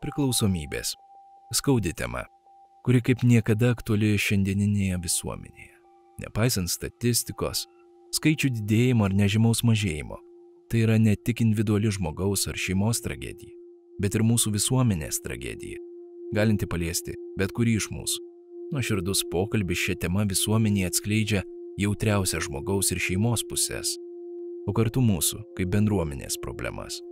Priklausomybės. Skaudi tema, kuri kaip niekada aktuali šiandieninėje visuomenėje. Nepaisant statistikos, skaičių didėjimo ar nežymaus mažėjimo, tai yra ne tik individuali žmogaus ar šeimos tragedija, bet ir mūsų visuomenės tragedija, galinti paliesti bet kurį iš mūsų. Nuoširdus pokalbis šią temą visuomenėje atskleidžia jautriausią žmogaus ir šeimos pusės, o kartu mūsų kaip bendruomenės problemas.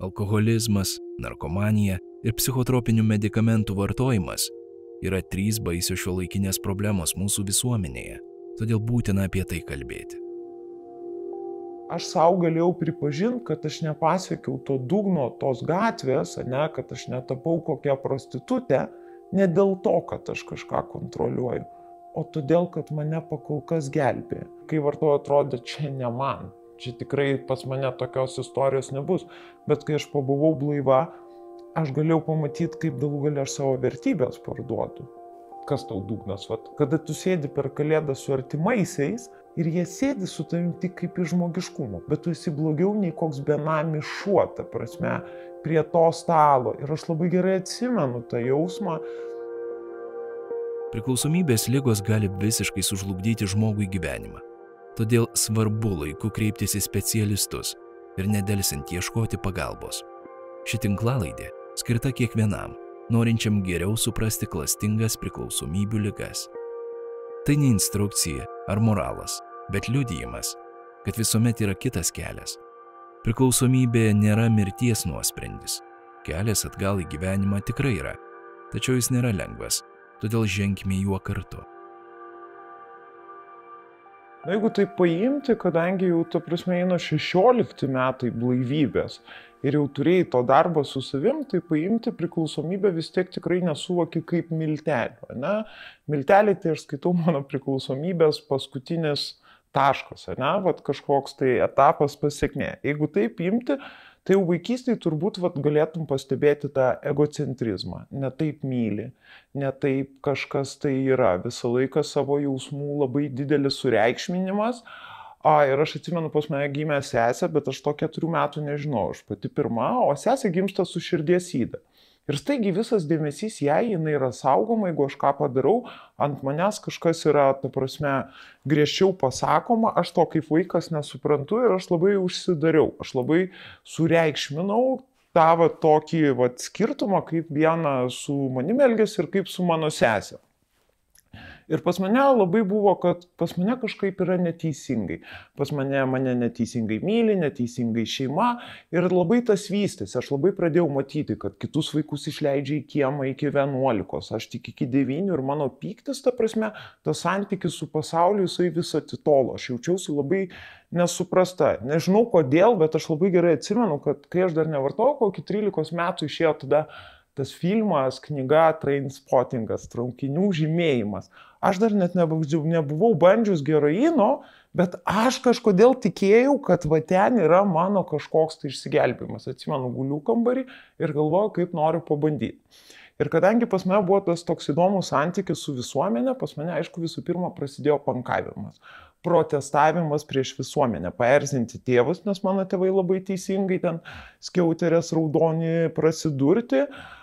Alkoholizmas, narkomanija ir psichotropinių medikamentų vartojimas yra trys baisios šio laikinės problemos mūsų visuomenėje, todėl būtina apie tai kalbėti. Aš savo galėjau pripažinti, kad aš nepasiekiau to dugno tos gatvės, ne, kad aš netapau kokią prostitutę, ne dėl to, kad aš kažką kontroliuoju, o todėl, kad mane pakol kas gelbė. Kai vartoju atrodo, čia ne man, čia tikrai pas mane tokios istorijos nebus, bet kai aš pabuvau blaiva, aš galėjau pamatyti, kaip galų galia aš savo vertybės parduodu. Kas tau dugnas, vat? kada tu sėdi per kalėdą su artimaisiais, ir jie sėdi su tavim tik kaip iš žmogiškumo, bet tu esi blogiau nei koks benamis šuo, ta prasme, prie to stalo. Ir aš labai gerai atsimenu tą jausmą. Priklausomybės lygos gali visiškai sužlugdyti žmogui gyvenimą. Todėl svarbu laiku kreiptis į specialistus ir nedelsint ieškoti pagalbos. Ši tinklalaidė skirta kiekvienam, norinčiam geriau suprasti klastingas priklausomybių lygas. Tai ne instrukcija ar moralas, bet liudijimas, kad visuomet yra kitas kelias. Priklausomybė nėra mirties nuosprendis. Kelias atgal į gyvenimą tikrai yra, tačiau jis nėra lengvas, todėl ženkime juo kartu. Na jeigu tai paimti, kadangi jau, ta prasme, eina 16 metai blaivybės ir jau turėjai to darbo su savim, tai paimti priklausomybę vis tiek tikrai nesuvoki kaip miltelio. Ne? Miltelį tai aš skaitau mano priklausomybės paskutinis taškas, ne, vat kažkoks tai etapas pasiekmė. Jeigu taip imti, tai jau vaikystėje turbūt vat, galėtum pastebėti tą egocentrizmą. Ne taip myli, ne taip kažkas tai yra. Visą laiką savo jausmų labai didelis sureikšminimas. A, ir aš atsimenu, pas mane gimė sesė, bet aš to keturių metų nežinau, aš pati pirma, o sesė gimsta su širdies įda. Ir staigiai visas dėmesys jai, jinai yra saugoma, jeigu aš ką padarau, ant manęs kažkas yra, ta prasme, griežčiau pasakoma, aš to kaip vaikas nesuprantu ir aš labai užsidariau, aš labai sureikšminau tą va, tokį va, skirtumą, kaip viena su manimi elgesi ir kaip su mano sesė. Ir pas mane labai buvo, kad pas mane kažkaip yra neteisingai. Pas mane mane neteisingai myli, neteisingai šeima. Ir labai tas vystėsi. Aš labai pradėjau matyti, kad kitus vaikus išleidžia į kiemą iki 11, aš tik iki 9 ir mano pyktis, ta prasme, tas santykis su pasauliu, jisai vis atitolo. Aš jaučiausi labai nesuprasta. Nežinau kodėl, bet aš labai gerai atsimenu, kad kai aš dar nevartojau, kokį 13 metų išėjo tada tas filmas, knyga Trainspottingas, traukinių žymėjimas. Aš dar net nebuvau bandžius geroino, bet aš kažkodėl tikėjau, kad va ten yra mano kažkoks tai išsigelbėjimas. Atsimenu gulių kambarį ir galvoju, kaip noriu pabandyti. Ir kadangi pas mane buvo tas toks įdomus santykis su visuomenė, pas mane aišku visų pirma prasidėjo pankavimas protestavimas prieš visuomenę, paerzinti tėvus, nes mano tėvai labai teisingai ten skiauterės raudoni prasidurti. Uh,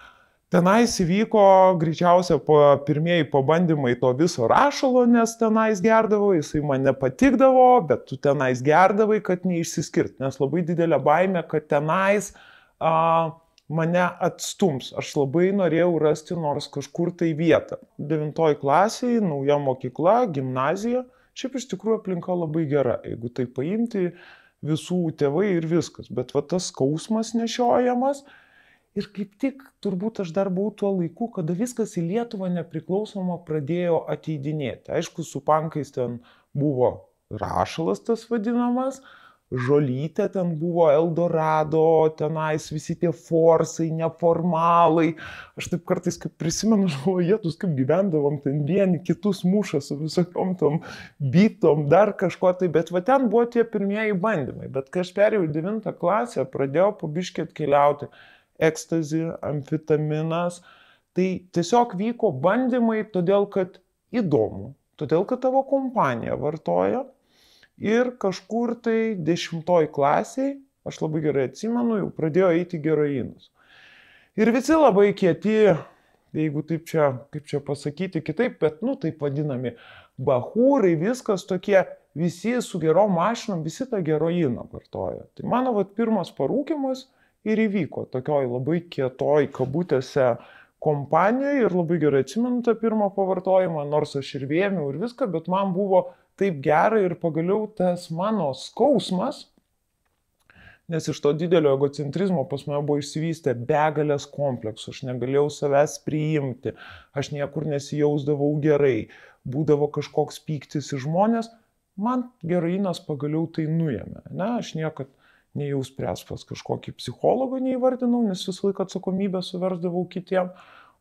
Tenais įvyko greičiausia po pirmieji pabandymai to viso rašalo, nes tenais gerdavo, jisai man nepatikdavo, bet tu tenais gerdavai, kad neišsiskirt, nes labai didelė baime, kad tenais a, mane atstums. Aš labai norėjau rasti nors kažkur tai vietą. Devintoji klasė, nauja mokykla, gimnazija. Šiaip iš tikrųjų aplinka labai gera, jeigu tai paimti visų tėvai ir viskas. Bet va tas skausmas nešiojamas Ir kaip tik turbūt aš dar buvau tuo laiku, kada viskas į Lietuvą nepriklausomą pradėjo ateidinėti. Aišku, su pankais ten buvo rašalas tas vadinamas, žolytė ten buvo Eldorado, tenais visi tie forsai, neformalai. Aš taip kartais kaip prisimenu, žuojetus, kaip gyvendavom, ten vieni kitus muša su visokiom tom bytom, dar kažko tai, bet va ten buvo tie pirmieji bandymai. Bet kai aš perėjau į 9 klasę, pradėjau pabiškėt keliauti ekstazi, amfetaminas. Tai tiesiog vyko bandymai, todėl kad įdomu, todėl kad tavo kompanija vartoja ir kažkur tai dešimtoj klasiai, aš labai gerai atsimenu, jau pradėjo eiti geroinus. Ir visi labai kieti, jeigu taip čia, kaip čia pasakyti kitaip, bet, nu, taip vadinami, bahūrai, viskas tokie, visi su gerom mašinom, visi tą heroiną vartoja. Tai mano, vat, pirmas parūkimas ir įvyko tokioj labai kietoj kabutėse kompanijoje ir labai gerai atsimenu tą pirmą pavartojimą, nors aš ir vėmiau ir viską, bet man buvo taip gera ir pagaliau tas mano skausmas, nes iš to didelio egocentrizmo pas mane buvo išsivystę begalės kompleksų, aš negalėjau savęs priimti, aš niekur nesijausdavau gerai, būdavo kažkoks pyktis į žmonės, man gerainas pagaliau tai nuėmė. Ne, aš niekad nejau spręs pas kažkokį psichologą neįvardinau, nes visą laiką atsakomybę suversdavau kitiem,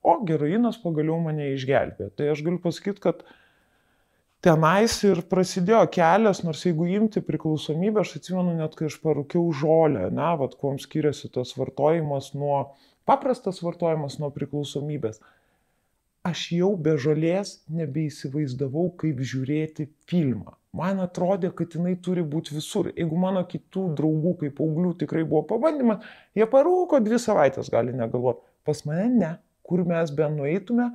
o gerainas pagaliau mane išgelbė. Tai aš galiu pasakyti, kad tenais ir prasidėjo kelias, nors jeigu imti priklausomybę, aš atsimenu net, kai aš parūkiau žolę, ne, vad, kuom skiriasi tas vartojimas nuo, paprastas vartojimas nuo priklausomybės. Aš jau be žolės nebeįsivaizdavau, kaip žiūrėti filmą. Man atrodė, kad jinai turi būti visur. Jeigu mano kitų draugų, kaip auglių, tikrai buvo pabandymas, jie parūko dvi savaitės, gali negalvoti. Pas mane ne, kur mes be nueitume,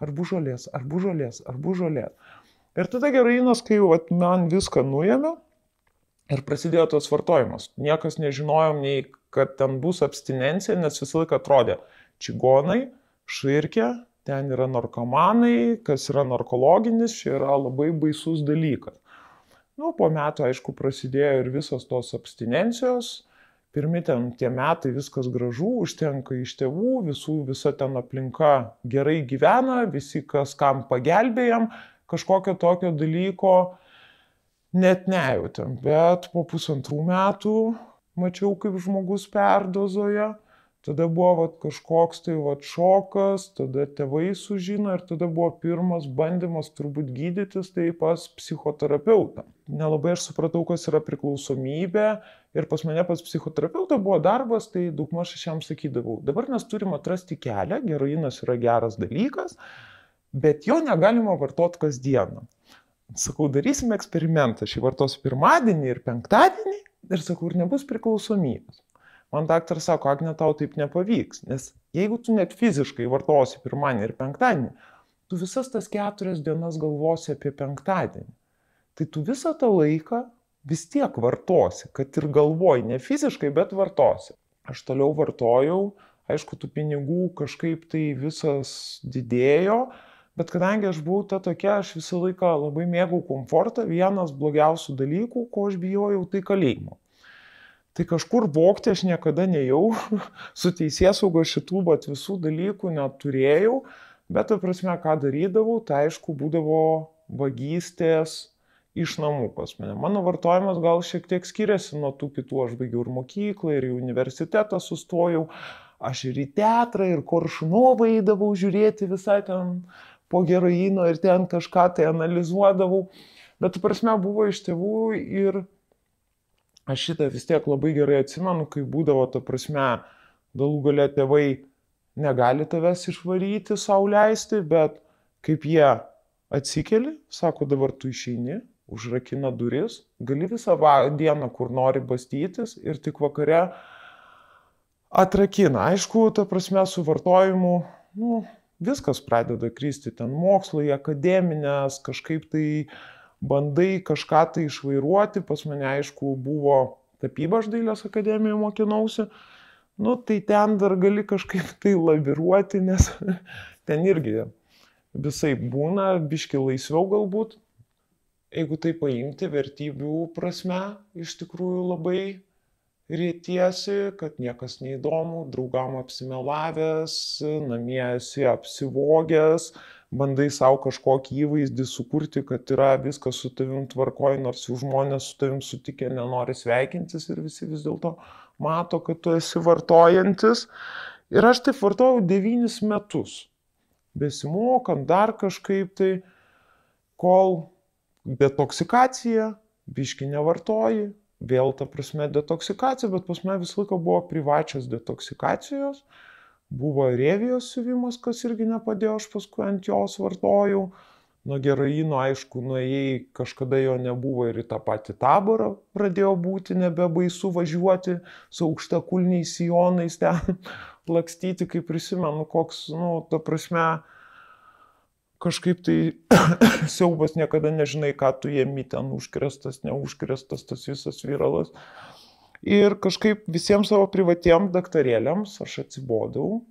ar bu žolės, ar bu žolės, ar bu žolės. Ir tada gerainas, kai jau at, man viską nuėmė ir prasidėjo tas vartojimas. Niekas nežinojom nei, kad ten bus abstinencija, nes visą laiką atrodė, čigonai, širkė, ten yra narkomanai, kas yra narkologinis, čia yra labai baisus dalykas. Nu, po metų, aišku, prasidėjo ir visos tos abstinencijos. Pirmi ten tie metai viskas gražu, užtenka iš tėvų, visų, visa ten aplinka gerai gyvena, visi kas kam pagelbėjom, kažkokio tokio dalyko net nejautėm. Bet po pusantrų metų mačiau, kaip žmogus perdozoja, tada buvo vat, kažkoks tai vat, šokas, tada tėvai sužino ir tada buvo pirmas bandymas turbūt gydytis tai pas psichoterapeutą. Nelabai aš supratau, kas yra priklausomybė ir pas mane pas psichoterapeutą buvo darbas, tai daugmaž aš jam sakydavau, dabar mes turim atrasti kelią, geroinas yra geras dalykas, bet jo negalima vartoti kasdieną. Sakau, darysime eksperimentą, aš jį vartosiu pirmadienį ir penktadienį ir sakau, ir nebus priklausomybės. Man daktaras sako, Agne, tau taip nepavyks, nes jeigu tu net fiziškai vartosi pirmadienį ir penktadienį, tu visas tas keturias dienas galvosi apie penktadienį. Tai tu visą tą laiką vis tiek vartosi, kad ir galvoj, ne fiziškai, bet vartosi. Aš toliau vartojau, aišku, tų pinigų kažkaip tai visas didėjo, Bet kadangi aš buvau ta tokia, aš visą laiką labai mėgau komfortą, vienas blogiausių dalykų, ko aš bijojau, tai kalėjimo. Tai kažkur vokti aš niekada nejau, su teisės saugo šitų, bet visų dalykų neturėjau, bet, ta prasme, ką darydavau, tai aišku, būdavo vagystės iš namų pas mane. Mano vartojimas gal šiek tiek skiriasi nuo tų kitų, aš baigiau ir mokyklą, ir į universitetą sustojau, aš ir į teatrą, ir koršunovą eidavau žiūrėti visai ten po heroino ir ten kažką tai analizuodavau. Bet, prasme, buvo iš tėvų ir aš šitą vis tiek labai gerai atsimenu, kai būdavo, ta prasme, galų galę tėvai negali tavęs išvaryti, savo leisti, bet kaip jie atsikeli, sako, dabar tu išeini, užrakina duris, gali visą dieną, kur nori bastytis ir tik vakare atrakina. Aišku, ta prasme, su vartojimu, nu, viskas pradeda kristi ten mokslai, akademinės, kažkaip tai bandai kažką tai išvairuoti, pas mane aišku buvo tapyba, aš dailės akademijoje mokinausi, nu tai ten dar gali kažkaip tai laviruoti, nes ten irgi visai būna, biški laisviau galbūt. Jeigu tai paimti vertybių prasme, iš tikrųjų labai rietiesi, kad niekas neįdomu, draugam apsimelavęs, namie esi apsivogęs, bandai savo kažkokį įvaizdį sukurti, kad yra viskas su tavim tvarkoj, nors jau žmonės su tavim sutikę nenori sveikintis ir visi vis dėlto mato, kad tu esi vartojantis. Ir aš taip vartojau devynis metus, besimokant dar kažkaip tai, kol detoksikacija, biški nevartoji, vėl ta prasme detoksikacija, bet pas mane visą laiką buvo privačios detoksikacijos, buvo revijos siuvimas, kas irgi nepadėjo, aš paskui ant jos vartojau, nuo geroino, aišku, nuėjai, kažkada jo nebuvo ir į tą patį taborą pradėjo būti, nebebaisu važiuoti su aukšta kulniais sijonais ten lakstyti, kaip prisimenu, koks, nu, ta prasme, kažkaip tai siaubas niekada nežinai, ką tu jėmi ten užkrestas, neužkrestas tas visas vyralas. Ir kažkaip visiems savo privatiem daktarėliams aš atsibodau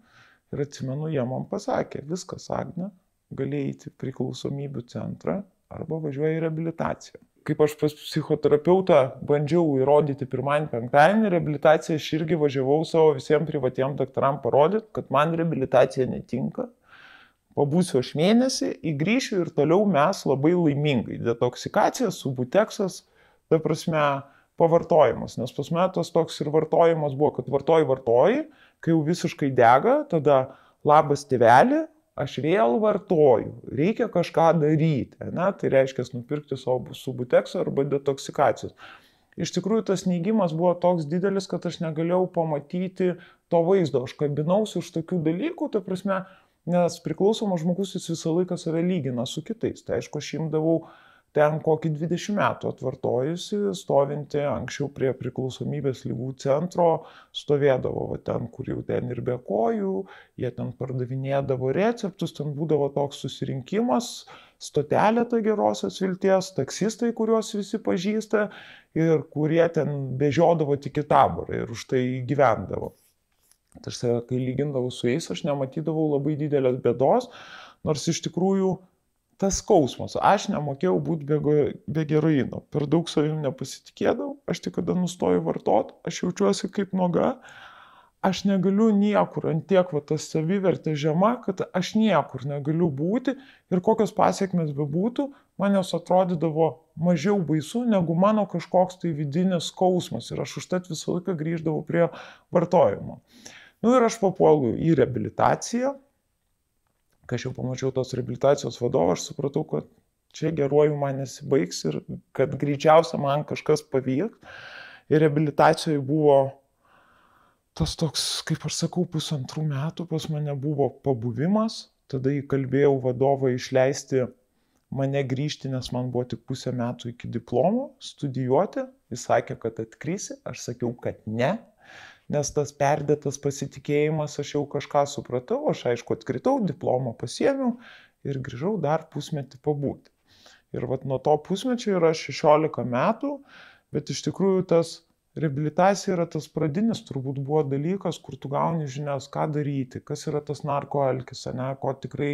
ir atsimenu, jie man pasakė, viskas, Agne, gali eiti priklausomybių centrą arba važiuoji į reabilitaciją. Kaip aš pas psichoterapeutą bandžiau įrodyti pirmąjį penktadienį, reabilitaciją aš irgi važiavau savo visiems privatiem daktaram parodyti, kad man reabilitacija netinka. Pabūsiu aš mėnesį, įgrįšiu ir toliau mes labai laimingai. Detoksikacija, subuteksas, ta prasme, pavartojimas. Nes pas mane tas toks ir vartojimas buvo, kad vartoji, vartoji, kai jau visiškai dega, tada labas tėvelį, aš vėl vartoju, reikia kažką daryti, ne? tai reiškia nupirkti savo subuteksą arba detoksikacijos. Iš tikrųjų tas neigimas buvo toks didelis, kad aš negalėjau pamatyti to vaizdo, aš kabinausi už tokių dalykų, ta prasme, nes priklausomas žmogus jis visą laiką save lygina su kitais. Tai aišku, aš imdavau ten kokį 20 metų atvartojusi, stovinti anksčiau prie priklausomybės lygų centro, stovėdavo va, ten, kur jau ten ir be kojų, jie ten pardavinėdavo receptus, ten būdavo toks susirinkimas, stotelė ta gerosios vilties, taksistai, kuriuos visi pažįsta ir kurie ten bežiodavo tik į taborą ir už tai gyvendavo. Tarsi, kai lygindavau su jais, aš nematydavau labai didelės bėdos, nors iš tikrųjų tas skausmas. Aš nemokėjau būti be, be geroino, per daug savim nepasitikėdavau, aš tik kada nustoju vartoti, aš jaučiuosi kaip nuoga, aš negaliu niekur, ant tiek va tas savivertė žema, kad aš niekur negaliu būti ir kokios pasiekmes bebūtų, man jos atrodydavo mažiau baisu negu mano kažkoks tai vidinis skausmas ir aš užtat visą laiką grįždavau prie vartojimo. Na nu, ir aš papuolu į reabilitaciją, kai aš jau pamačiau tos rehabilitacijos vadovą, aš supratau, kad čia geruoju man nesibaigs ir kad greičiausia man kažkas pavyks. Ir rehabilitacijoje buvo tas toks, kaip aš sakau, pusantrų metų pas mane buvo pabuvimas, tada įkalbėjau vadovą išleisti mane grįžti, nes man buvo tik pusę metų iki diplomo, studijuoti. Jis sakė, kad atkrisi, aš sakiau, kad ne, nes tas perdėtas pasitikėjimas, aš jau kažką supratau, aš aišku atkritau, diplomą pasiemiau ir grįžau dar pusmetį pabūti. Ir vat nuo to pusmečio yra 16 metų, bet iš tikrųjų tas reabilitacija yra tas pradinis turbūt buvo dalykas, kur tu gauni žinias, ką daryti, kas yra tas narkoalkis, ne, ko tikrai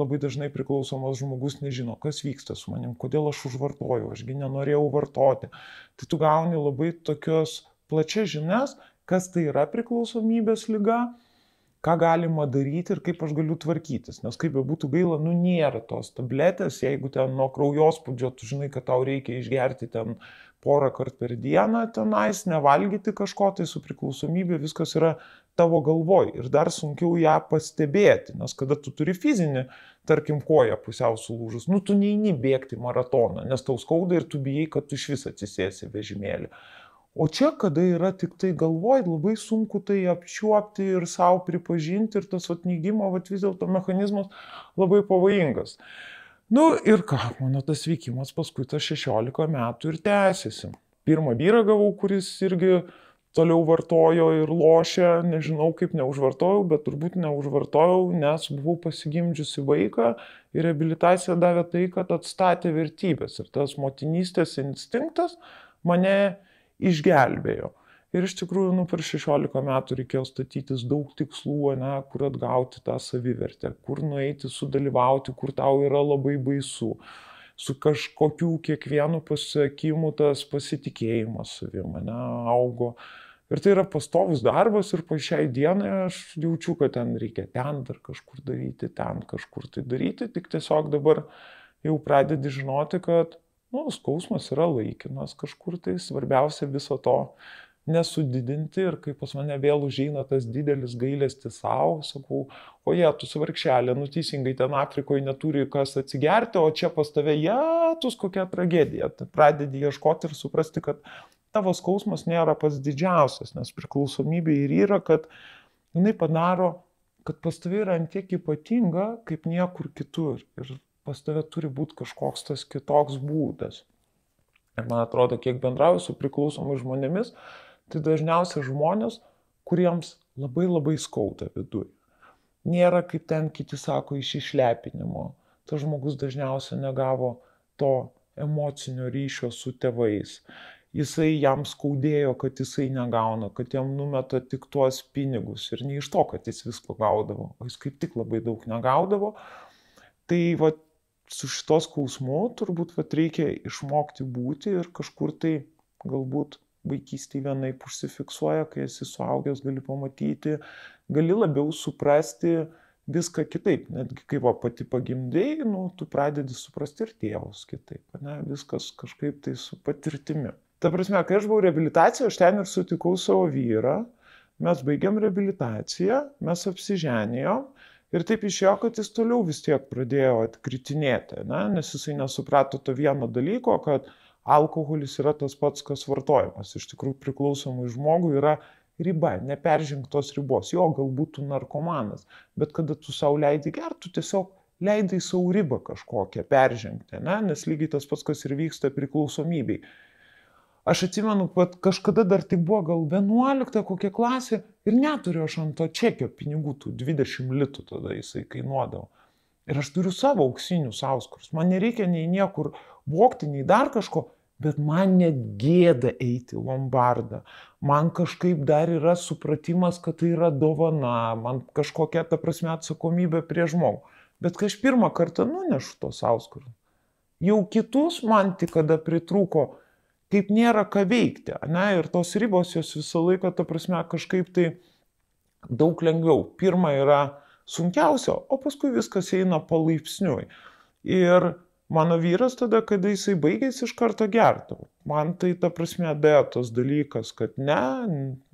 labai dažnai priklausomas žmogus nežino, kas vyksta su manim, kodėl aš užvartoju, ašgi nenorėjau vartoti. Tai tu gauni labai tokios plačias žinias kas tai yra priklausomybės lyga, ką galima daryti ir kaip aš galiu tvarkytis. Nes kaip be būtų gaila, nu nėra tos tabletės, jeigu ten nuo kraujospūdžio tu žinai, kad tau reikia išgerti ten porą kartų per dieną tenais, nevalgyti kažko, tai su priklausomybė viskas yra tavo galvoj ir dar sunkiau ją pastebėti, nes kada tu turi fizinį, tarkim, koją pusiau sulūžus, nu tu neini bėgti maratoną, nes tau skauda ir tu bijai, kad tu iš vis atsisėsi vežimėlį. O čia, kada yra tik tai galvoj, labai sunku tai apčiuopti ir savo pripažinti ir tas atnygimo, vat vis dėlto mechanizmas labai pavojingas. Nu ir ką, mano tas vykimas paskui tas 16 metų ir tęsiasi. Pirmą vyrą gavau, kuris irgi toliau vartojo ir lošė, nežinau kaip neužvartojau, bet turbūt neužvartojau, nes buvau pasigimdžiusi vaiką ir rehabilitacija davė tai, kad atstatė vertybės ir tas motinystės instinktas mane išgelbėjo. Ir iš tikrųjų, nu, per 16 metų reikėjo statytis daug tikslų, ne, kur atgauti tą savivertę, kur nueiti, sudalyvauti, kur tau yra labai baisu. Su kažkokiu kiekvienu pasiekimu tas pasitikėjimas savimi, ne, augo. Ir tai yra pastovus darbas ir po šiai dienai aš jaučiu, kad ten reikia ten dar kažkur daryti, ten kažkur tai daryti, tik tiesiog dabar jau pradedi žinoti, kad nu, skausmas yra laikinas kažkur tai, svarbiausia viso to nesudidinti ir kai pas mane vėl užeina tas didelis gailestis savo, sakau, o jie, tu svarkšelė, nu teisingai ten Afrikoje neturi kas atsigerti, o čia pas tave, ja, tu kokia tragedija. Tai pradedi ieškoti ir suprasti, kad tavo skausmas nėra pats didžiausias, nes priklausomybė ir yra, kad jinai padaro, kad pas tave yra antiek ypatinga kaip niekur kitur. Ir pas tave turi būti kažkoks tas kitoks būdas. Ir man atrodo, kiek bendrauju su priklausomais žmonėmis, tai dažniausiai žmonės, kuriems labai labai skauda viduje. Nėra, kaip ten kiti sako, iš išlepinimo. Tas žmogus dažniausiai negavo to emocinio ryšio su tėvais. Jisai jam skaudėjo, kad jisai negauna, kad jam numeta tik tuos pinigus ir ne iš to, kad jis visko gaudavo, o jis kaip tik labai daug negaudavo. Tai va, su šitos skausmu turbūt va, reikia išmokti būti ir kažkur tai galbūt vaikystėje vienaip užsifiksuoja, kai esi suaugęs, gali pamatyti, gali labiau suprasti viską kitaip. Netgi kai va pati pagimdėjai, nu, tu pradedi suprasti ir tėvus kitaip. Ne? Viskas kažkaip tai su patirtimi. Ta prasme, kai aš buvau reabilitacijoje, aš ten ir sutikau savo vyrą, mes baigiam reabilitaciją, mes apsiženėjom ir taip išėjo, kad jis toliau vis tiek pradėjo atkritinėti, ne? nes jisai nesuprato to vieno dalyko, kad alkoholis yra tas pats, kas vartojimas. Iš tikrųjų priklausomai žmogui yra riba, neperžengtos ribos. Jo, galbūt tu narkomanas, bet kada tu savo leidai gerti, tu tiesiog leidai savo ribą kažkokią peržengti, ne? nes lygiai tas pats, kas ir vyksta priklausomybei. Aš atsimenu, kad kažkada dar tik buvo gal 11 kokia klasė ir neturiu aš ant to čekio pinigų, tų 20 litų tada jisai kainuodavo. Ir aš turiu savo auksinius auskurus. Man nereikia nei niekur vokti, nei dar kažko, bet man net gėda eiti Lombardą. Man kažkaip dar yra supratimas, kad tai yra dovana, man kažkokia ta prasme atsakomybė prie žmogų. Bet kai aš pirmą kartą nunešu tos auskurus, jau kitus man tik kada pritrūko, kaip nėra ką veikti, ne, ir tos ribos jos visą laiką, ta prasme, kažkaip tai daug lengviau. Pirma yra sunkiausia, o paskui viskas eina palaipsniui. Ir mano vyras tada, kada jisai baigėsi, iš karto gerdavo. Man tai ta prasme dėjo tas dalykas, kad ne,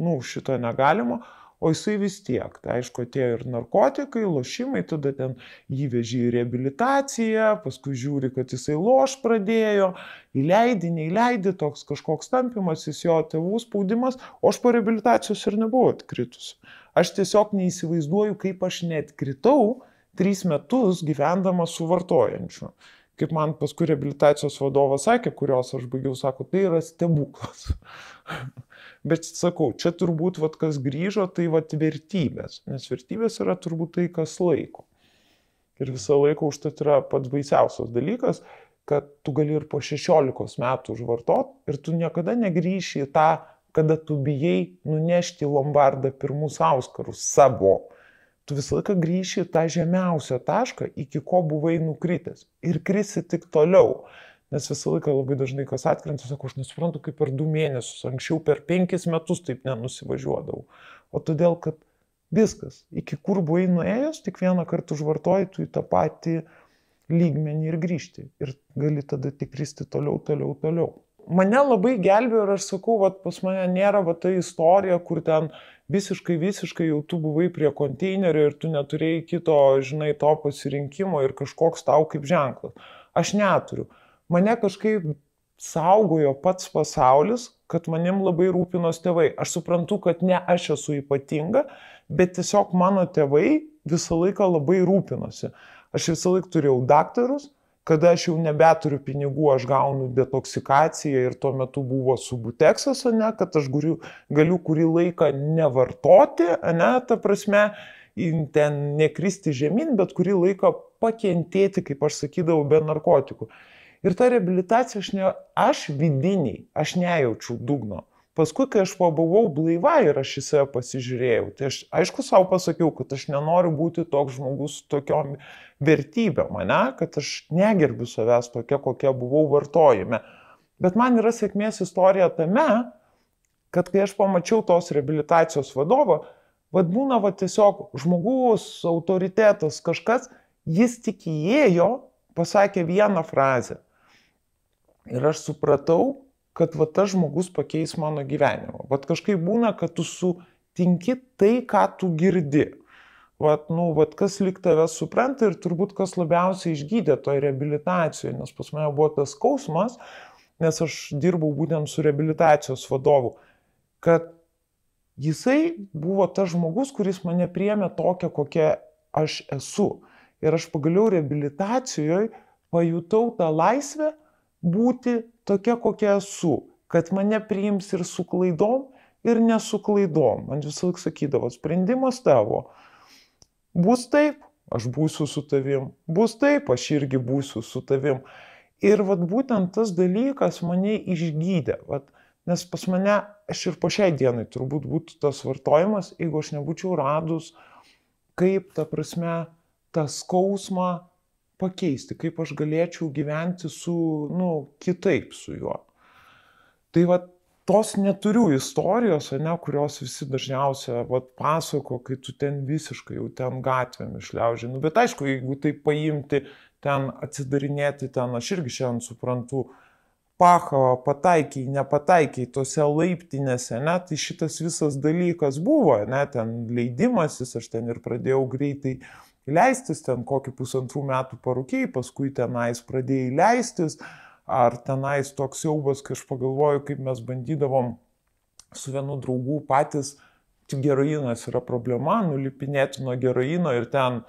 nu, šito negalima, o jisai vis tiek. Tai aišku, atėjo ir narkotikai, lošimai, tada ten jį vežė į reabilitaciją, paskui žiūri, kad jisai loš pradėjo, įleidė, neįleidė, toks kažkoks tampimas, jis jo tėvų spaudimas, o aš po reabilitacijos ir nebuvau atkritus. Aš tiesiog neįsivaizduoju, kaip aš net kritau tris metus gyvendama su vartojančiu kaip man paskui reabilitacijos vadovas sakė, kurios aš baigiau, sako, tai yra stebuklas. Bet sakau, čia turbūt, vat, kas grįžo, tai vat, vertybės, nes vertybės yra turbūt tai, kas laiko. Ir visą laiką užtat yra pats baisiausias dalykas, kad tu gali ir po 16 metų užvartot ir tu niekada negryši į tą, kada tu bijai nunešti Lombardą pirmus auskarus savo. Tu visą laiką grįši į tą žemiausią tašką, iki ko buvai nukritęs. Ir krisi tik toliau. Nes visą laiką labai dažnai kas atkrenta, sako, aš nesuprantu, kaip per du mėnesius, anksčiau per penkis metus taip nenusivažiuodavau. O todėl, kad viskas, iki kur buvai nuėjęs, tik vieną kartą užvartoji, tu į tą patį lygmenį ir grįžti. Ir gali tada tik kristi toliau, toliau, toliau. Mane labai gelbėjo ir aš sakau, va, pas mane nėra va ta istorija, kur ten visiškai, visiškai jau tu buvai prie konteinerio ir tu neturėjai kito, žinai, to pasirinkimo ir kažkoks tau kaip ženklas. Aš neturiu mane kažkaip saugojo pats pasaulis, kad manim labai rūpinos tėvai. Aš suprantu, kad ne aš esu ypatinga, bet tiesiog mano tėvai visą laiką labai rūpinosi. Aš visą laiką turėjau daktarus, kada aš jau nebeturiu pinigų, aš gaunu detoksikaciją ir tuo metu buvo subuteksas, ne, kad aš galiu, galiu kurį laiką nevartoti, ne, ta prasme, ten nekristi žemyn, bet kurį laiką pakentėti, kaip aš sakydavau, be narkotikų. Ir ta reabilitacija, aš, ne, aš vidiniai, aš nejaučiu dugno. Paskui, kai aš pabuvau blaiva ir aš į save pasižiūrėjau, tai aš aišku savo pasakiau, kad aš nenoriu būti toks žmogus su tokiom vertybėm, mane, kad aš negerbiu savęs tokia, kokia buvau vartojime. Bet man yra sėkmės istorija tame, kad kai aš pamačiau tos reabilitacijos vadovą, vad būna va tiesiog žmogus, autoritetas, kažkas, jis tik įėjo, pasakė vieną frazę. Ir aš supratau, kad va tas žmogus pakeis mano gyvenimą. Vat kažkaip būna, kad tu sutinki tai, ką tu girdi. Vat, nu, vat kas lik tave supranta ir turbūt kas labiausiai išgydė toje reabilitacijoje, nes pas mane buvo tas skausmas, nes aš dirbau būtent su reabilitacijos vadovu, kad jisai buvo tas žmogus, kuris mane priemė tokią, kokia aš esu. Ir aš pagaliau reabilitacijoje pajutau tą laisvę būti tokia, kokia esu, kad mane priims ir su klaidom, ir nesu klaidom. Man visą laiką sakydavo, sprendimas tavo. Bus taip, aš būsiu su tavim. Bus taip, aš irgi būsiu su tavim. Ir vat būtent tas dalykas mane išgydė. Vat, nes pas mane, aš ir po šiai dienai turbūt būtų tas vartojimas, jeigu aš nebūčiau radus, kaip ta prasme tą skausmą pakeisti, kaip aš galėčiau gyventi su, nu, kitaip su juo. Tai va, tos neturiu istorijos, ne, kurios visi dažniausiai vat, pasako, kai tu ten visiškai jau ten gatvėm išliaužiai. Nu, bet aišku, jeigu tai paimti, ten atsidarinėti, ten aš irgi šiandien suprantu, pacho, pataikiai, nepataikiai tose laiptinėse, ne, tai šitas visas dalykas buvo, ne, ten leidimasis, aš ten ir pradėjau greitai leistis ten kokį pusantrų metų parūkiai, paskui tenais pradėjai leistis, ar tenais toks jaubas, kai aš pagalvoju, kaip mes bandydavom su vienu draugu patys, tik geroinas yra problema, nulipinėti nuo geroino ir ten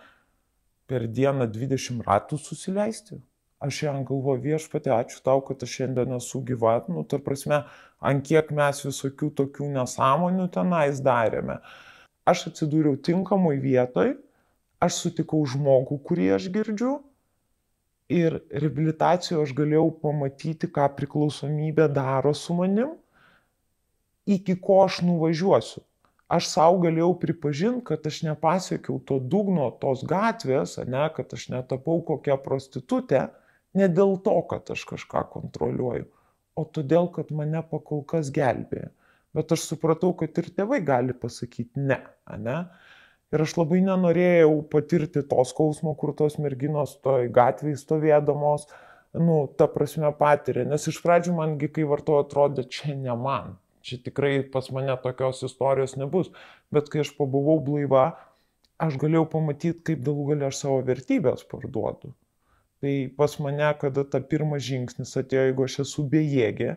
per dieną 20 ratų susileisti. Aš jam galvoju viešpatė, ačiū tau, kad aš šiandien esu gyva, nu, ta prasme, ant kiek mes visokių tokių nesąmonių tenais darėme. Aš atsidūriau tinkamoj vietoj, aš sutikau žmogų, kurį aš girdžiu ir reabilitacijoje aš galėjau pamatyti, ką priklausomybė daro su manim, iki ko aš nuvažiuosiu. Aš savo galėjau pripažinti, kad aš nepasiekiau to dugno, tos gatvės, ne, kad aš netapau kokią prostitutę, ne dėl to, kad aš kažką kontroliuoju, o todėl, kad mane pakol kas gelbėja. Bet aš supratau, kad ir tėvai gali pasakyti ne, ne. Ir aš labai nenorėjau patirti to skausmo, kur tos merginos toj gatvėje stovėdamos, nu, ta prasme patiria. Nes iš pradžių mangi, kai vartoju, atrodė, čia ne man. Čia tikrai pas mane tokios istorijos nebus. Bet kai aš pabuvau blaiva, aš galėjau pamatyti, kaip galų galia aš savo vertybės parduodu. Tai pas mane, kada ta pirmas žingsnis atėjo, jeigu aš esu bejėgė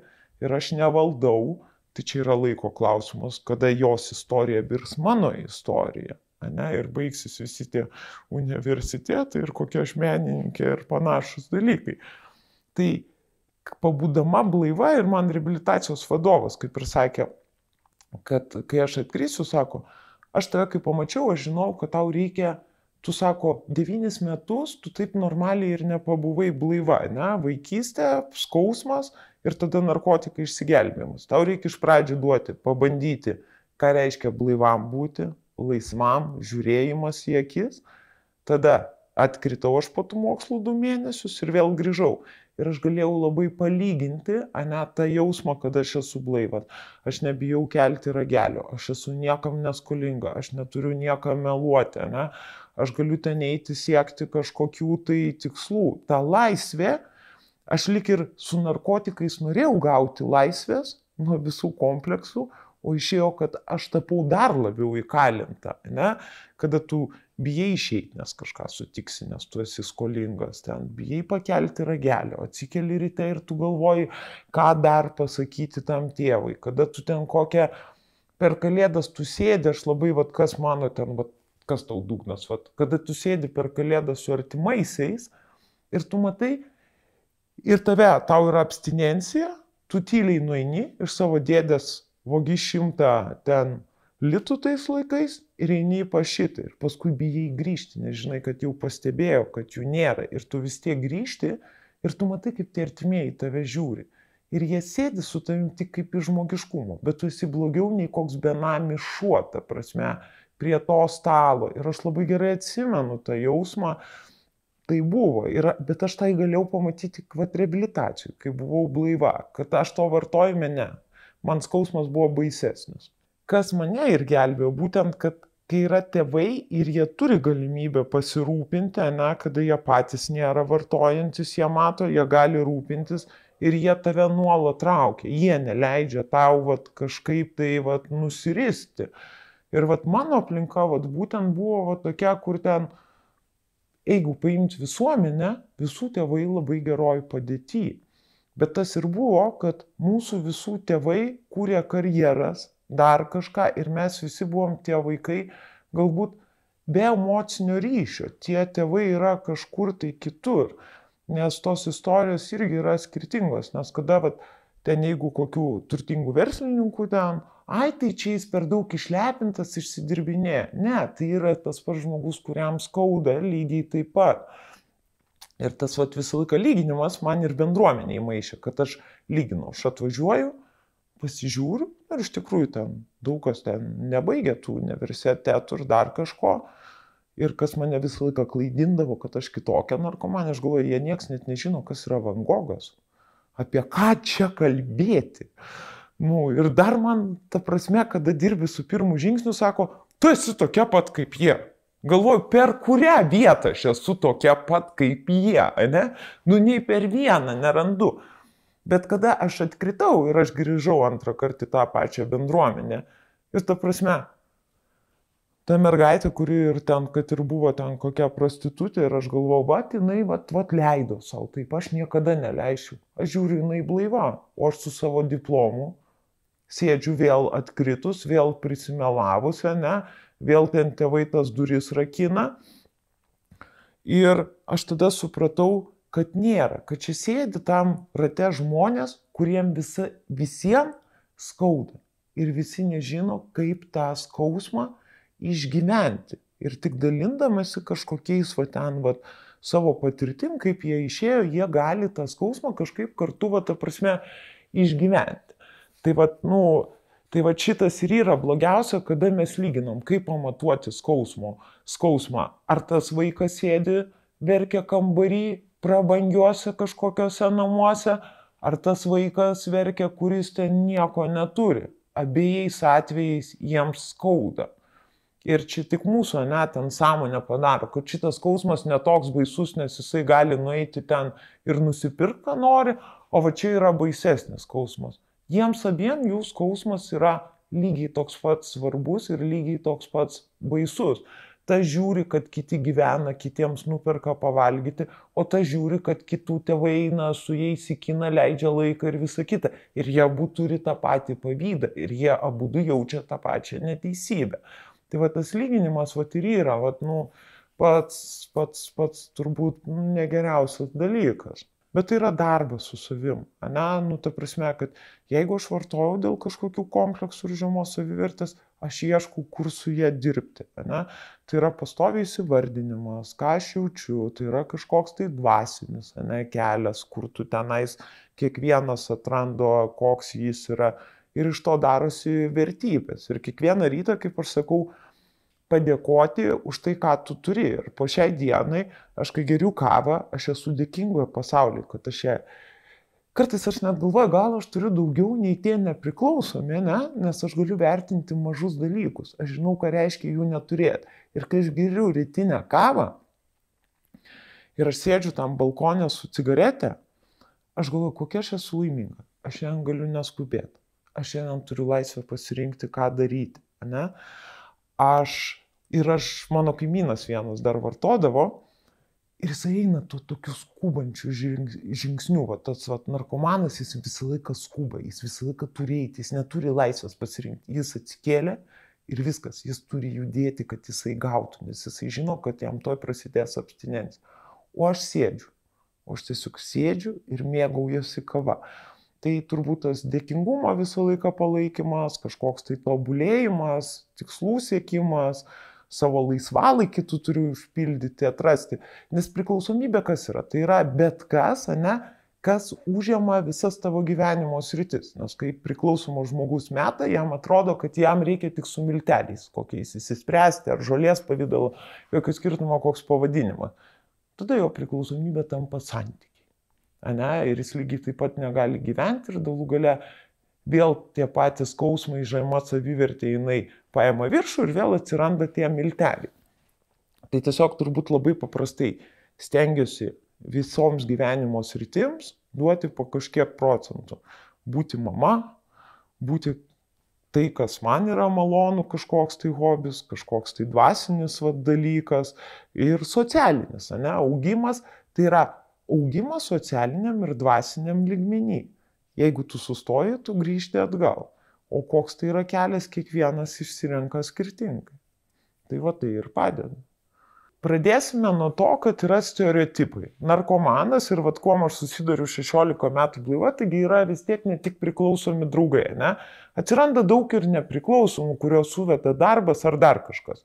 ir aš nevaldau, tai čia yra laiko klausimas, kada jos istorija virs mano istorija ne, ir baigsis visi tie universitetai ir kokia aš menininkė ir panašus dalykai. Tai pabūdama blaiva ir man reabilitacijos vadovas, kaip ir sakė, kad kai aš atkrisiu, sako, aš tave kai pamačiau, aš žinau, kad tau reikia, tu sako, devynis metus tu taip normaliai ir nepabuvai blaiva, ne, vaikystė, skausmas ir tada narkotikai išsigelbėjimas. Tau reikia iš pradžių duoti, pabandyti, ką reiškia blaivam būti, laisvam žiūrėjimas į akis. Tada atkritau aš po tų mokslų du mėnesius ir vėl grįžau. Ir aš galėjau labai palyginti, ane, tą jausmą, kad aš esu blaivas. Aš nebijau kelti ragelio, aš esu niekam neskolinga, aš neturiu niekam meluoti, ne. Aš galiu ten eiti siekti kažkokių tai tikslų. Ta laisvė, aš lik ir su narkotikais norėjau gauti laisvės nuo visų kompleksų, o išėjo, kad aš tapau dar labiau įkalinta, ne? kada tu bijai išeiti, nes kažką sutiksi, nes tu esi skolingas ten, bijai pakelti ragelio, atsikeli ryte ir tu galvoji, ką dar pasakyti tam tėvui, kada tu ten kokią per kalėdas tu sėdi, aš labai, vad kas mano ten, vad kas tau dugnas, vad, kada tu sėdi per kalėdas su artimaisiais ir tu matai, ir tave, tau yra abstinencija, tu tyliai nueini iš savo dėdės vogi šimtą ten litų tais laikais ir eini į pašitą ir paskui bijai grįžti, nes žinai, kad jau pastebėjo, kad jų nėra ir tu vis tiek grįžti ir tu matai, kaip tie artimieji tave žiūri. Ir jie sėdi su tavim tik kaip iš žmogiškumo, bet tu esi blogiau nei koks benamis šuo, ta prasme, prie to stalo. Ir aš labai gerai atsimenu tą jausmą, tai buvo. Ir, bet aš tai galėjau pamatyti kvat reabilitacijų, kai buvau blaiva, kad aš to vartojime ne man skausmas buvo baisesnis. Kas mane ir gelbėjo, būtent, kad kai yra tėvai ir jie turi galimybę pasirūpinti, ne, kada jie patys nėra vartojantis, jie mato, jie gali rūpintis ir jie tave nuolat traukia, jie neleidžia tau vat, kažkaip tai vat, nusiristi. Ir vat, mano aplinka vat, būtent buvo vat, tokia, kur ten, jeigu paimti visuomenę, visų tėvai labai geroj padėtyje. Bet tas ir buvo, kad mūsų visų tėvai kūrė karjeras, dar kažką ir mes visi buvom tie vaikai, galbūt be emocinio ryšio. Tie tėvai yra kažkur tai kitur. Nes tos istorijos irgi yra skirtingos. Nes kada vat, ten jeigu kokių turtingų verslininkų ten, ai tai čia jis per daug išlepintas, išsidirbinė. Ne, tai yra tas pats žmogus, kuriam skauda lygiai taip pat. Ir tas vat, visą laiką lyginimas man ir bendruomeniai maišė, kad aš lyginau, aš atvažiuoju, pasižiūriu ir iš tikrųjų ten daug kas ten nebaigia tų universitetų ir dar kažko. Ir kas mane visą laiką klaidindavo, kad aš kitokia narkomanė, aš galvoju, jie nieks net nežino, kas yra Van Gogas. Apie ką čia kalbėti. Nu, ir dar man, ta prasme, kada dirbi su pirmu žingsniu, sako, tu esi tokia pat kaip jie. Galvoju, per kurią vietą aš esu tokia pat kaip jie, ne? Nu, nei per vieną nerandu. Bet kada aš atkritau ir aš grįžau antrą kartą į tą pačią bendruomenę, ir ta prasme, ta mergaitė, kuri ir ten, kad ir buvo ten kokia prostitutė, ir aš galvojau, va, jinai, va, va, leido savo, taip aš niekada neleisiu. Aš žiūriu, jinai blaiva, o aš su savo diplomu sėdžiu vėl atkritus, vėl prisimelavusi, ne, vėl ten tėvai tas duris rakina. Ir aš tada supratau, kad nėra, kad čia sėdi tam rate žmonės, kuriem visa, visiems skauda. Ir visi nežino, kaip tą skausmą išgyventi. Ir tik dalindamasi kažkokiais va ten, va, savo patirtim, kaip jie išėjo, jie gali tą skausmą kažkaip kartu, va, ta prasme, išgyventi. Tai va, nu, tai va šitas ir yra blogiausia, kada mes lyginam, kaip pamatuoti skausmo, skausmą. Ar tas vaikas sėdi, verkia kambarį, prabangiuose kažkokiuose namuose, ar tas vaikas verkia, kuris ten nieko neturi. Abiejais atvejais jiems skauda. Ir čia tik mūsų, ne, ten sąmonė padaro, kad šitas skausmas netoks baisus, nes jisai gali nueiti ten ir nusipirkti, ką nori, o va čia yra baisesnis skausmas. Jiems abiem jų skausmas yra lygiai toks pats svarbus ir lygiai toks pats baisus ta žiūri, kad kiti gyvena, kitiems nuperka pavalgyti, o ta žiūri, kad kitų tėvai eina su jais į kiną, leidžia laiką ir visa kita. Ir jie abu turi tą patį pavydą ir jie abu jaučia tą pačią neteisybę. Tai va tas lyginimas va ir yra, va, nu, pats, pats, pats turbūt nu, negeriausias dalykas. Bet tai yra darbas su savim. Ne, nu, ta prasme, kad jeigu aš vartoju dėl kažkokių kompleksų ir žemos savivertės, aš ieškau, kur su jie dirbti. Ne? Tai yra pastoviai įsivardinimas, ką aš jaučiu, tai yra kažkoks tai dvasinis ne, kelias, kur tu tenais kiekvienas atrando, koks jis yra ir iš to darosi vertybės. Ir kiekvieną rytą, kaip aš sakau, padėkoti už tai, ką tu turi. Ir po šiai dienai, aš kai geriu kavą, aš esu dėkingoje pasaulyje, kad aš ją... Kartais aš net galvoju, gal aš turiu daugiau nei tie nepriklausomi, ne? nes aš galiu vertinti mažus dalykus. Aš žinau, ką reiškia jų neturėti. Ir kai aš geriu rytinę kavą ir aš sėdžiu tam balkonė su cigarete, aš galvoju, kokia aš esu laiminga. Aš šiandien galiu neskubėti. Aš šiandien turiu laisvę pasirinkti, ką daryti. Ne? Aš Ir aš, mano kaimynas vienas dar vartodavo, ir jis eina to tokiu skubančiu žingsniu, va, tas va, narkomanas, jis visą laiką skuba, jis visą laiką turi eiti, jis neturi laisvės pasirinkti. Jis atsikėlė ir viskas, jis turi judėti, kad jisai gautų, nes jisai žino, kad jam toj prasidės abstinencija. O aš sėdžiu, o aš tiesiog sėdžiu ir mėgaujasi kava. Tai turbūt tas dėkingumo visą laiką palaikymas, kažkoks tai tobulėjimas, tikslų siekimas, uh, savo laisvalaikį tu turi užpildyti, atrasti. Nes priklausomybė kas yra? Tai yra bet kas, ne, kas užima visas tavo gyvenimo sritis. Nes kai priklausomo žmogus meta, jam atrodo, kad jam reikia tik su milteliais kokiais įsispręsti, ar žolės pavydalu, jokio skirtumo koks pavadinimas. Tada jo priklausomybė tampa santykiai. Ne, ir jis lygiai taip pat negali gyventi ir galų gale vėl tie patys skausmai, žema savivertė, jinai paima viršų ir vėl atsiranda tie milteliai. Tai tiesiog turbūt labai paprastai stengiuosi visoms gyvenimo sritims duoti po kažkiek procentų. Būti mama, būti tai, kas man yra malonu, kažkoks tai hobis, kažkoks tai dvasinis va, dalykas ir socialinis, ne, augimas, tai yra augimas socialiniam ir dvasiniam lygmenį. Jeigu tu sustoji, tu grįžti atgal. O koks tai yra kelias, kiekvienas išsirenka skirtingai. Tai va tai ir padeda. Pradėsime nuo to, kad yra stereotipai. Narkomanas ir vad kuo aš susiduriu 16 metų blaiva, taigi yra vis tiek ne tik priklausomi draugai, ne? Atsiranda daug ir nepriklausomų, kurios suveda darbas ar dar kažkas.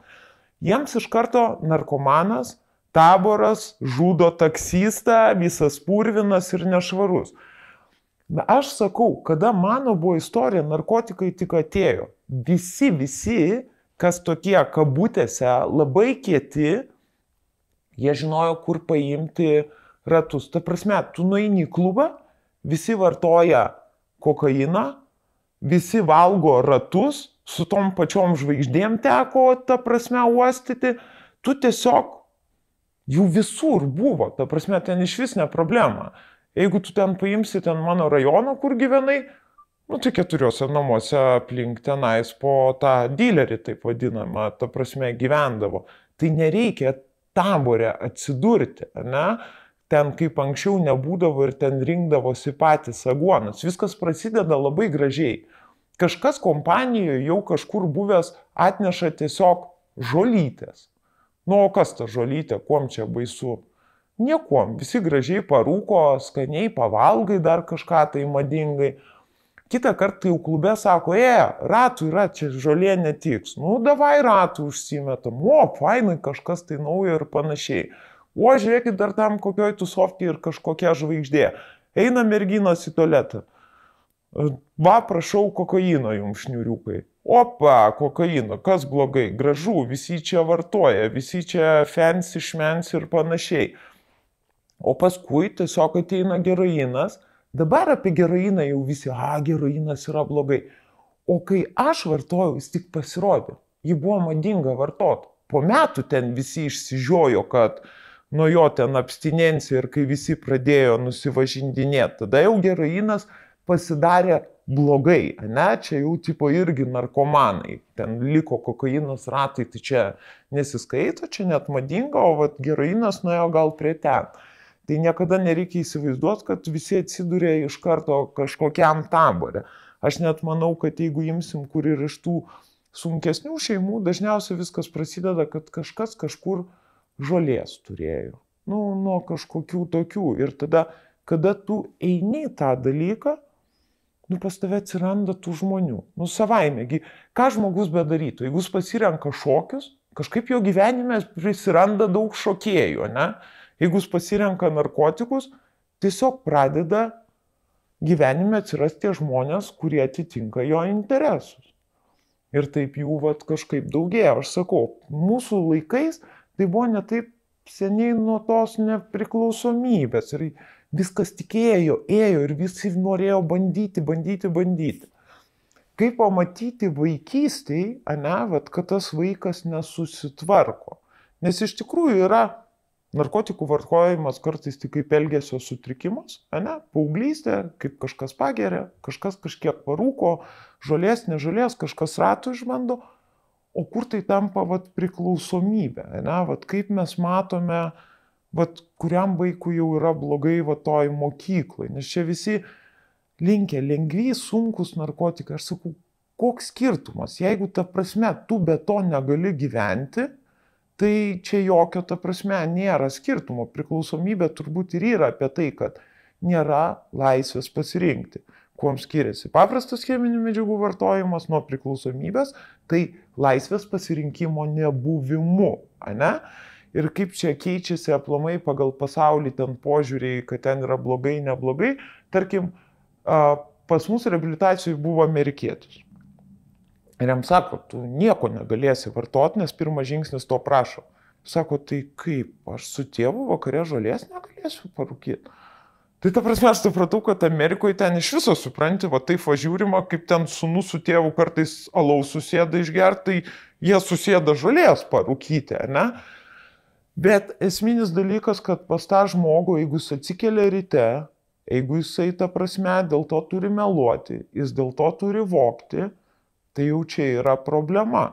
Jiems iš karto narkomanas, taboras, žudo taksistą, visas purvinas ir nešvarus. Na, aš sakau, kada mano buvo istorija, narkotikai tik atėjo. Visi, visi, kas tokie kabutėse labai kieti, Jie žinojo, kur paimti ratus. Ta prasme, tu nueini į klubą, visi vartoja kokainą, visi valgo ratus, su tom pačiom žvaigždėm teko, ta prasme, uostyti. Tu tiesiog jų visur buvo, ta prasme, ten iš vis ne problema. Jeigu tu ten paimsi ten mano rajoną, kur gyvenai, nu tai keturiuose namuose aplink tenais po tą dilerį, taip vadinamą, ta prasme, gyvendavo. Tai nereikia tabore atsidurti, ne? Ten kaip anksčiau nebūdavo ir ten rinkdavosi patys aguonas. Viskas prasideda labai gražiai. Kažkas kompanijoje jau kažkur buvęs atneša tiesiog žolytės. Nu, o kas ta žolytė, kuom čia baisu? Niekuom, visi gražiai parūko, skaniai pavalgai dar kažką tai madingai, Kita kartą jau klube sako, e, ratų yra, čia žolė netiks. Nu, davai ratų užsimetam. O, fainai, kažkas tai naujo ir panašiai. O, žiūrėkit, dar tam kokioj tusovkiai ir kažkokia žvaigždė. Eina merginos į tualetą. Va, prašau, kokaino jums šniuriukai. Opa, kokaino, kas blogai, gražu, visi čia vartoja, visi čia fancy, šmens ir panašiai. O paskui tiesiog ateina geroinas Dabar apie geroiną jau visi, a, geroinas yra blogai. O kai aš vartojau, jis tik pasirodė. Ji buvo madinga vartoti. Po metų ten visi išsižiojo, kad nuo jo ten abstinencija ir kai visi pradėjo nusivažindinėti, tada jau geroinas pasidarė blogai, ne, čia jau tipo irgi narkomanai, ten liko kokainos ratai, tai čia nesiskaito, čia net madinga, o vat geroinas nuėjo gal prie ten tai niekada nereikia įsivaizduoti, kad visi atsiduria iš karto kažkokiam taborė. Aš net manau, kad jeigu imsim kur ir iš tų sunkesnių šeimų, dažniausiai viskas prasideda, kad kažkas kažkur žolės turėjo. Nu, nuo kažkokių tokių. Ir tada, kada tu eini tą dalyką, nu, pas tave atsiranda tų žmonių. Nu, savaimegi, ką žmogus bedarytų, jeigu jis pasirenka šokius, kažkaip jo gyvenime prisiranda daug šokėjų, ne? Jeigu jis pasirenka narkotikus, tiesiog pradeda gyvenime atsirasti žmonės, kurie atitinka jo interesus. Ir taip jų vat, kažkaip daugėja. Aš sakau, mūsų laikais tai buvo ne taip seniai nuo tos nepriklausomybės. Ir viskas tikėjo, ėjo ir visi norėjo bandyti, bandyti, bandyti. Kaip pamatyti vaikystėje, ne, vat, kad tas vaikas nesusitvarko. Nes iš tikrųjų yra Narkotikų vartojimas kartais tik kaip elgesio sutrikimas, ne? Paauglystė, kaip kažkas pageria, kažkas kažkiek parūko, žolės, nežolės, kažkas ratų išbando, o kur tai tampa vat, priklausomybė, ne? Vat, kaip mes matome, vat, kuriam vaikui jau yra blogai va toj mokyklai, nes čia visi linkia lengvi, sunkus narkotikai. Aš sakau, koks skirtumas, jeigu ta prasme tu be to negali gyventi, Tai čia jokio, ta prasme, nėra skirtumo. Priklausomybė turbūt ir yra apie tai, kad nėra laisvės pasirinkti. Kuom skiriasi paprastas cheminių medžiagų vartojimas nuo priklausomybės, tai laisvės pasirinkimo nebuvimu, ne? Ir kaip čia keičiasi aplamai pagal pasaulį ten požiūriai, kad ten yra blogai, neblogai. Tarkim, pas mus reabilitacijai buvo amerikietis. Ir jam sako, tu nieko negalėsi vartoti, nes pirmas žingsnis to prašo. Sako, tai kaip, aš su tėvu vakare žolės negalėsiu parūkyti. Tai ta prasme, aš supratau, kad Amerikoje ten iš viso supranti, va taip važiūrima, kaip ten sunu su tėvu kartais alaus susėda išgerti, tai jie susėda žolės parūkyti, ne? Bet esminis dalykas, kad pas tą žmogų, jeigu jis atsikelia ryte, jeigu jisai ta prasme dėl to turi meluoti, jis dėl to turi vokti, tai jau čia yra problema.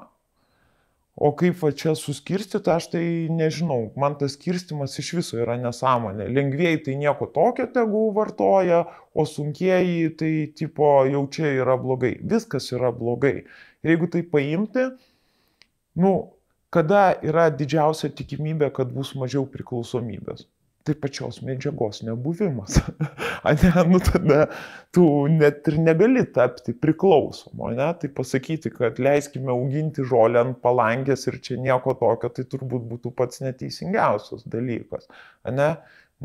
O kaip va čia suskirstyti, aš tai nežinau. Man tas skirstimas iš viso yra nesąmonė. Lengvieji tai nieko tokio tegu vartoja, o sunkieji tai tipo jau čia yra blogai. Viskas yra blogai. Ir jeigu tai paimti, nu, kada yra didžiausia tikimybė, kad bus mažiau priklausomybės? Tai pačios medžiagos nebuvimas. ne, nu tada tu net ir negali tapti priklausomo, ne? Tai pasakyti, kad leiskime auginti žolę ant palangės ir čia nieko tokio, tai turbūt būtų pats neteisingiausias dalykas, ne?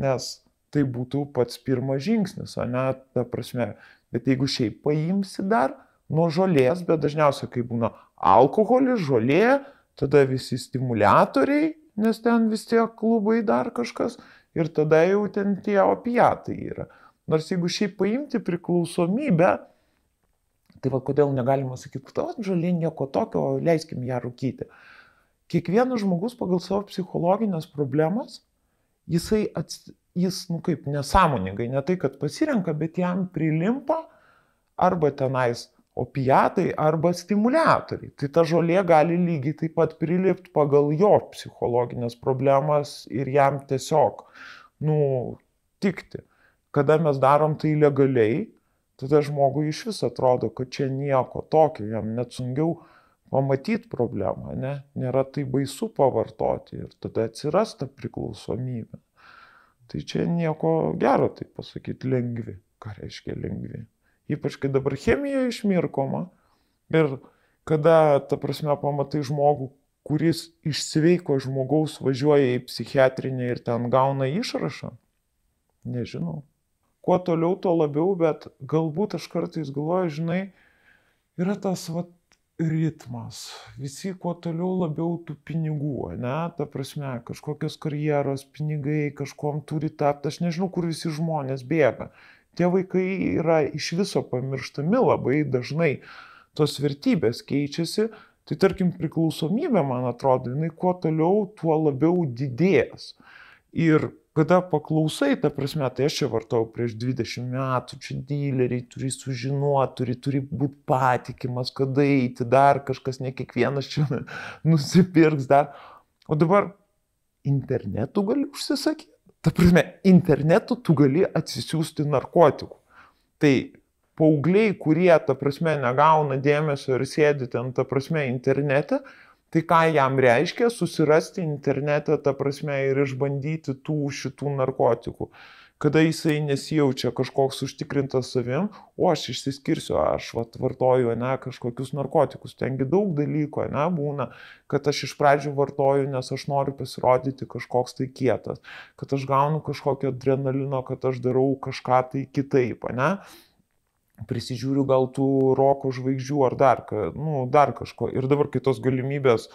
Nes tai būtų pats pirmas žingsnis, ne, ta prasme. Bet jeigu šiaip paimsi dar nuo žolės, bet dažniausiai kai būna alkoholis, žolė, tada visi stimuliatoriai, nes ten vis tiek klubai dar kažkas ir tada jau ten tie opiatai yra. Nors jeigu šiaip paimti priklausomybę, tai va kodėl negalima sakyti, kad žalė nieko tokio, leiskim ją rūkyti. Kiekvienas žmogus pagal savo psichologinės problemas, jisai, ats, jis, nu kaip, nesąmoningai, ne tai, kad pasirenka, bet jam prilimpa arba tenais opiatai arba stimuliatoriai. Tai ta žolė gali lygiai taip pat prilipti pagal jo psichologinės problemas ir jam tiesiog, nu, tikti. Kada mes darom tai legaliai, tada žmogui iš vis atrodo, kad čia nieko tokio, jam net sunkiau pamatyti problemą, ne? nėra tai baisu pavartoti ir tada atsiras ta priklausomybė. Tai čia nieko gero, tai pasakyti, lengvi. Ką reiškia lengvi? Ypač kai dabar chemija išmirkoma ir kada, ta prasme, pamatai žmogų, kuris iš sveiko žmogaus važiuoja į psichiatrinę ir ten gauna išrašą, nežinau. Kuo toliau, tuo labiau, bet galbūt aš kartais galvoju, žinai, yra tas vat, ritmas. Visi kuo toliau labiau tų pinigų, ne, ta prasme, kažkokios karjeros, pinigai, kažkom turi tapti, aš nežinau, kur visi žmonės bėga tie vaikai yra iš viso pamirštami labai dažnai, tos vertybės keičiasi, tai tarkim priklausomybė, man atrodo, jinai kuo toliau, tuo labiau didės. Ir kada paklausai, ta prasme, tai aš čia vartau prieš 20 metų, čia dileriai turi sužinoti, turi, turi būti patikimas, kada eiti, dar kažkas, ne kiekvienas čia nusipirks dar. O dabar internetu gali užsisakyti. Ta prasme, internetu tu gali atsisiųsti narkotikų. Tai paaugliai, kurie, ta prasme, negauna dėmesio ir sėdi ten, ta prasme, internete, tai ką jam reiškia susirasti internete, ta prasme, ir išbandyti tų šitų narkotikų kada jisai nesijaučia kažkoks užtikrintas savim, o aš išsiskirsiu, aš vat, vartoju ne kažkokius narkotikus. Tengi daug dalykų, ne, būna, kad aš iš pradžių vartoju, nes aš noriu pasirodyti kažkoks tai kietas, kad aš gaunu kažkokio adrenalino, kad aš darau kažką tai kitaip, ne prisižiūriu gal tų roko žvaigždžių ar dar, nu, dar kažko. Ir dabar kitos galimybės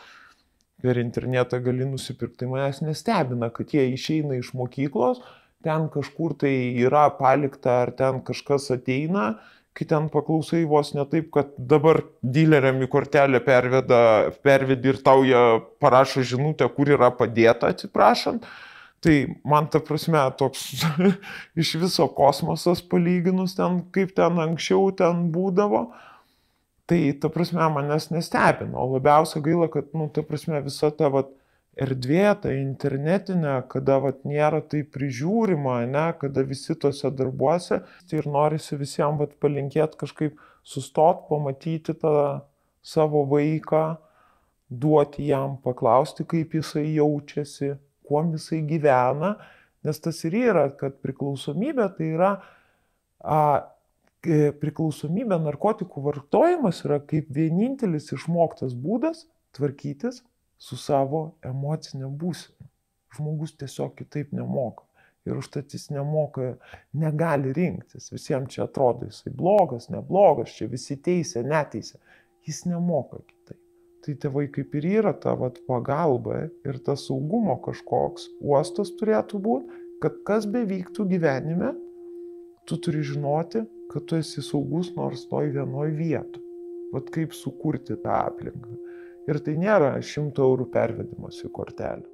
per internetą gali nusipirkti, manęs nestebina, kad jie išeina iš mokyklos, ten kažkur tai yra palikta, ar ten kažkas ateina, kai ten paklausai vos ne taip, kad dabar dileriam į kortelę perveda, pervedi ir tau jie parašo žinutę, kur yra padėta, atsiprašant. Tai man ta prasme toks iš viso kosmosas palyginus ten, kaip ten anksčiau ten būdavo. Tai ta prasme manęs nestebino. O labiausia gaila, kad, nu, ta prasme visa ta, vat, erdvė, ta internetinė, kada vat, nėra tai prižiūrima, ne, kada visi tose darbuose. Tai ir norisi visiems vat, palinkėti kažkaip sustot, pamatyti tą savo vaiką, duoti jam, paklausti, kaip jisai jaučiasi, kuo jisai gyvena, nes tas ir yra, kad priklausomybė tai yra a, e, priklausomybė narkotikų vartojimas yra kaip vienintelis išmoktas būdas tvarkytis su savo emocinė būsena. Žmogus tiesiog kitaip nemoka. Ir užtat jis nemoka, negali rinktis. Visiems čia atrodo, jisai blogas, neblogas, čia visi teisė, neteisė. Jis nemoka kitaip. Tai tėvai kaip ir yra ta vat, pagalba ir tas saugumo kažkoks uostas turėtų būti, kad kas bevyktų gyvenime, tu turi žinoti, kad tu esi saugus nors toj vienoj vietoj. Vat kaip sukurti tą aplinką. Ir tai nėra 100 eurų pervedimas į kortelę.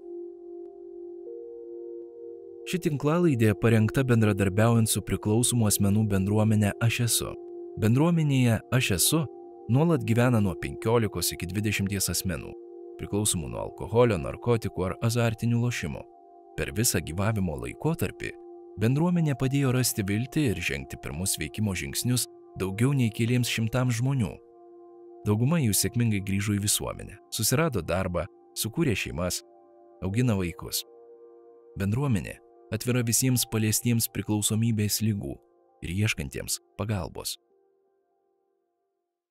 Ši tinklalaidė parengta bendradarbiaujant su priklausomų asmenų bendruomenė Aš esu. Bendruomenėje Aš esu nuolat gyvena nuo 15 iki 20 asmenų, priklausomų nuo alkoholio, narkotikų ar azartinių lošimų. Per visą gyvavimo laikotarpį bendruomenė padėjo rasti viltį ir žengti pirmus veikimo žingsnius daugiau nei keliems šimtams žmonių Dauguma jų sėkmingai grįžo į visuomenę, susirado darbą, sukūrė šeimas, augina vaikus. Bendruomenė atvira visiems paliestiems priklausomybės lygų ir ieškantiems pagalbos.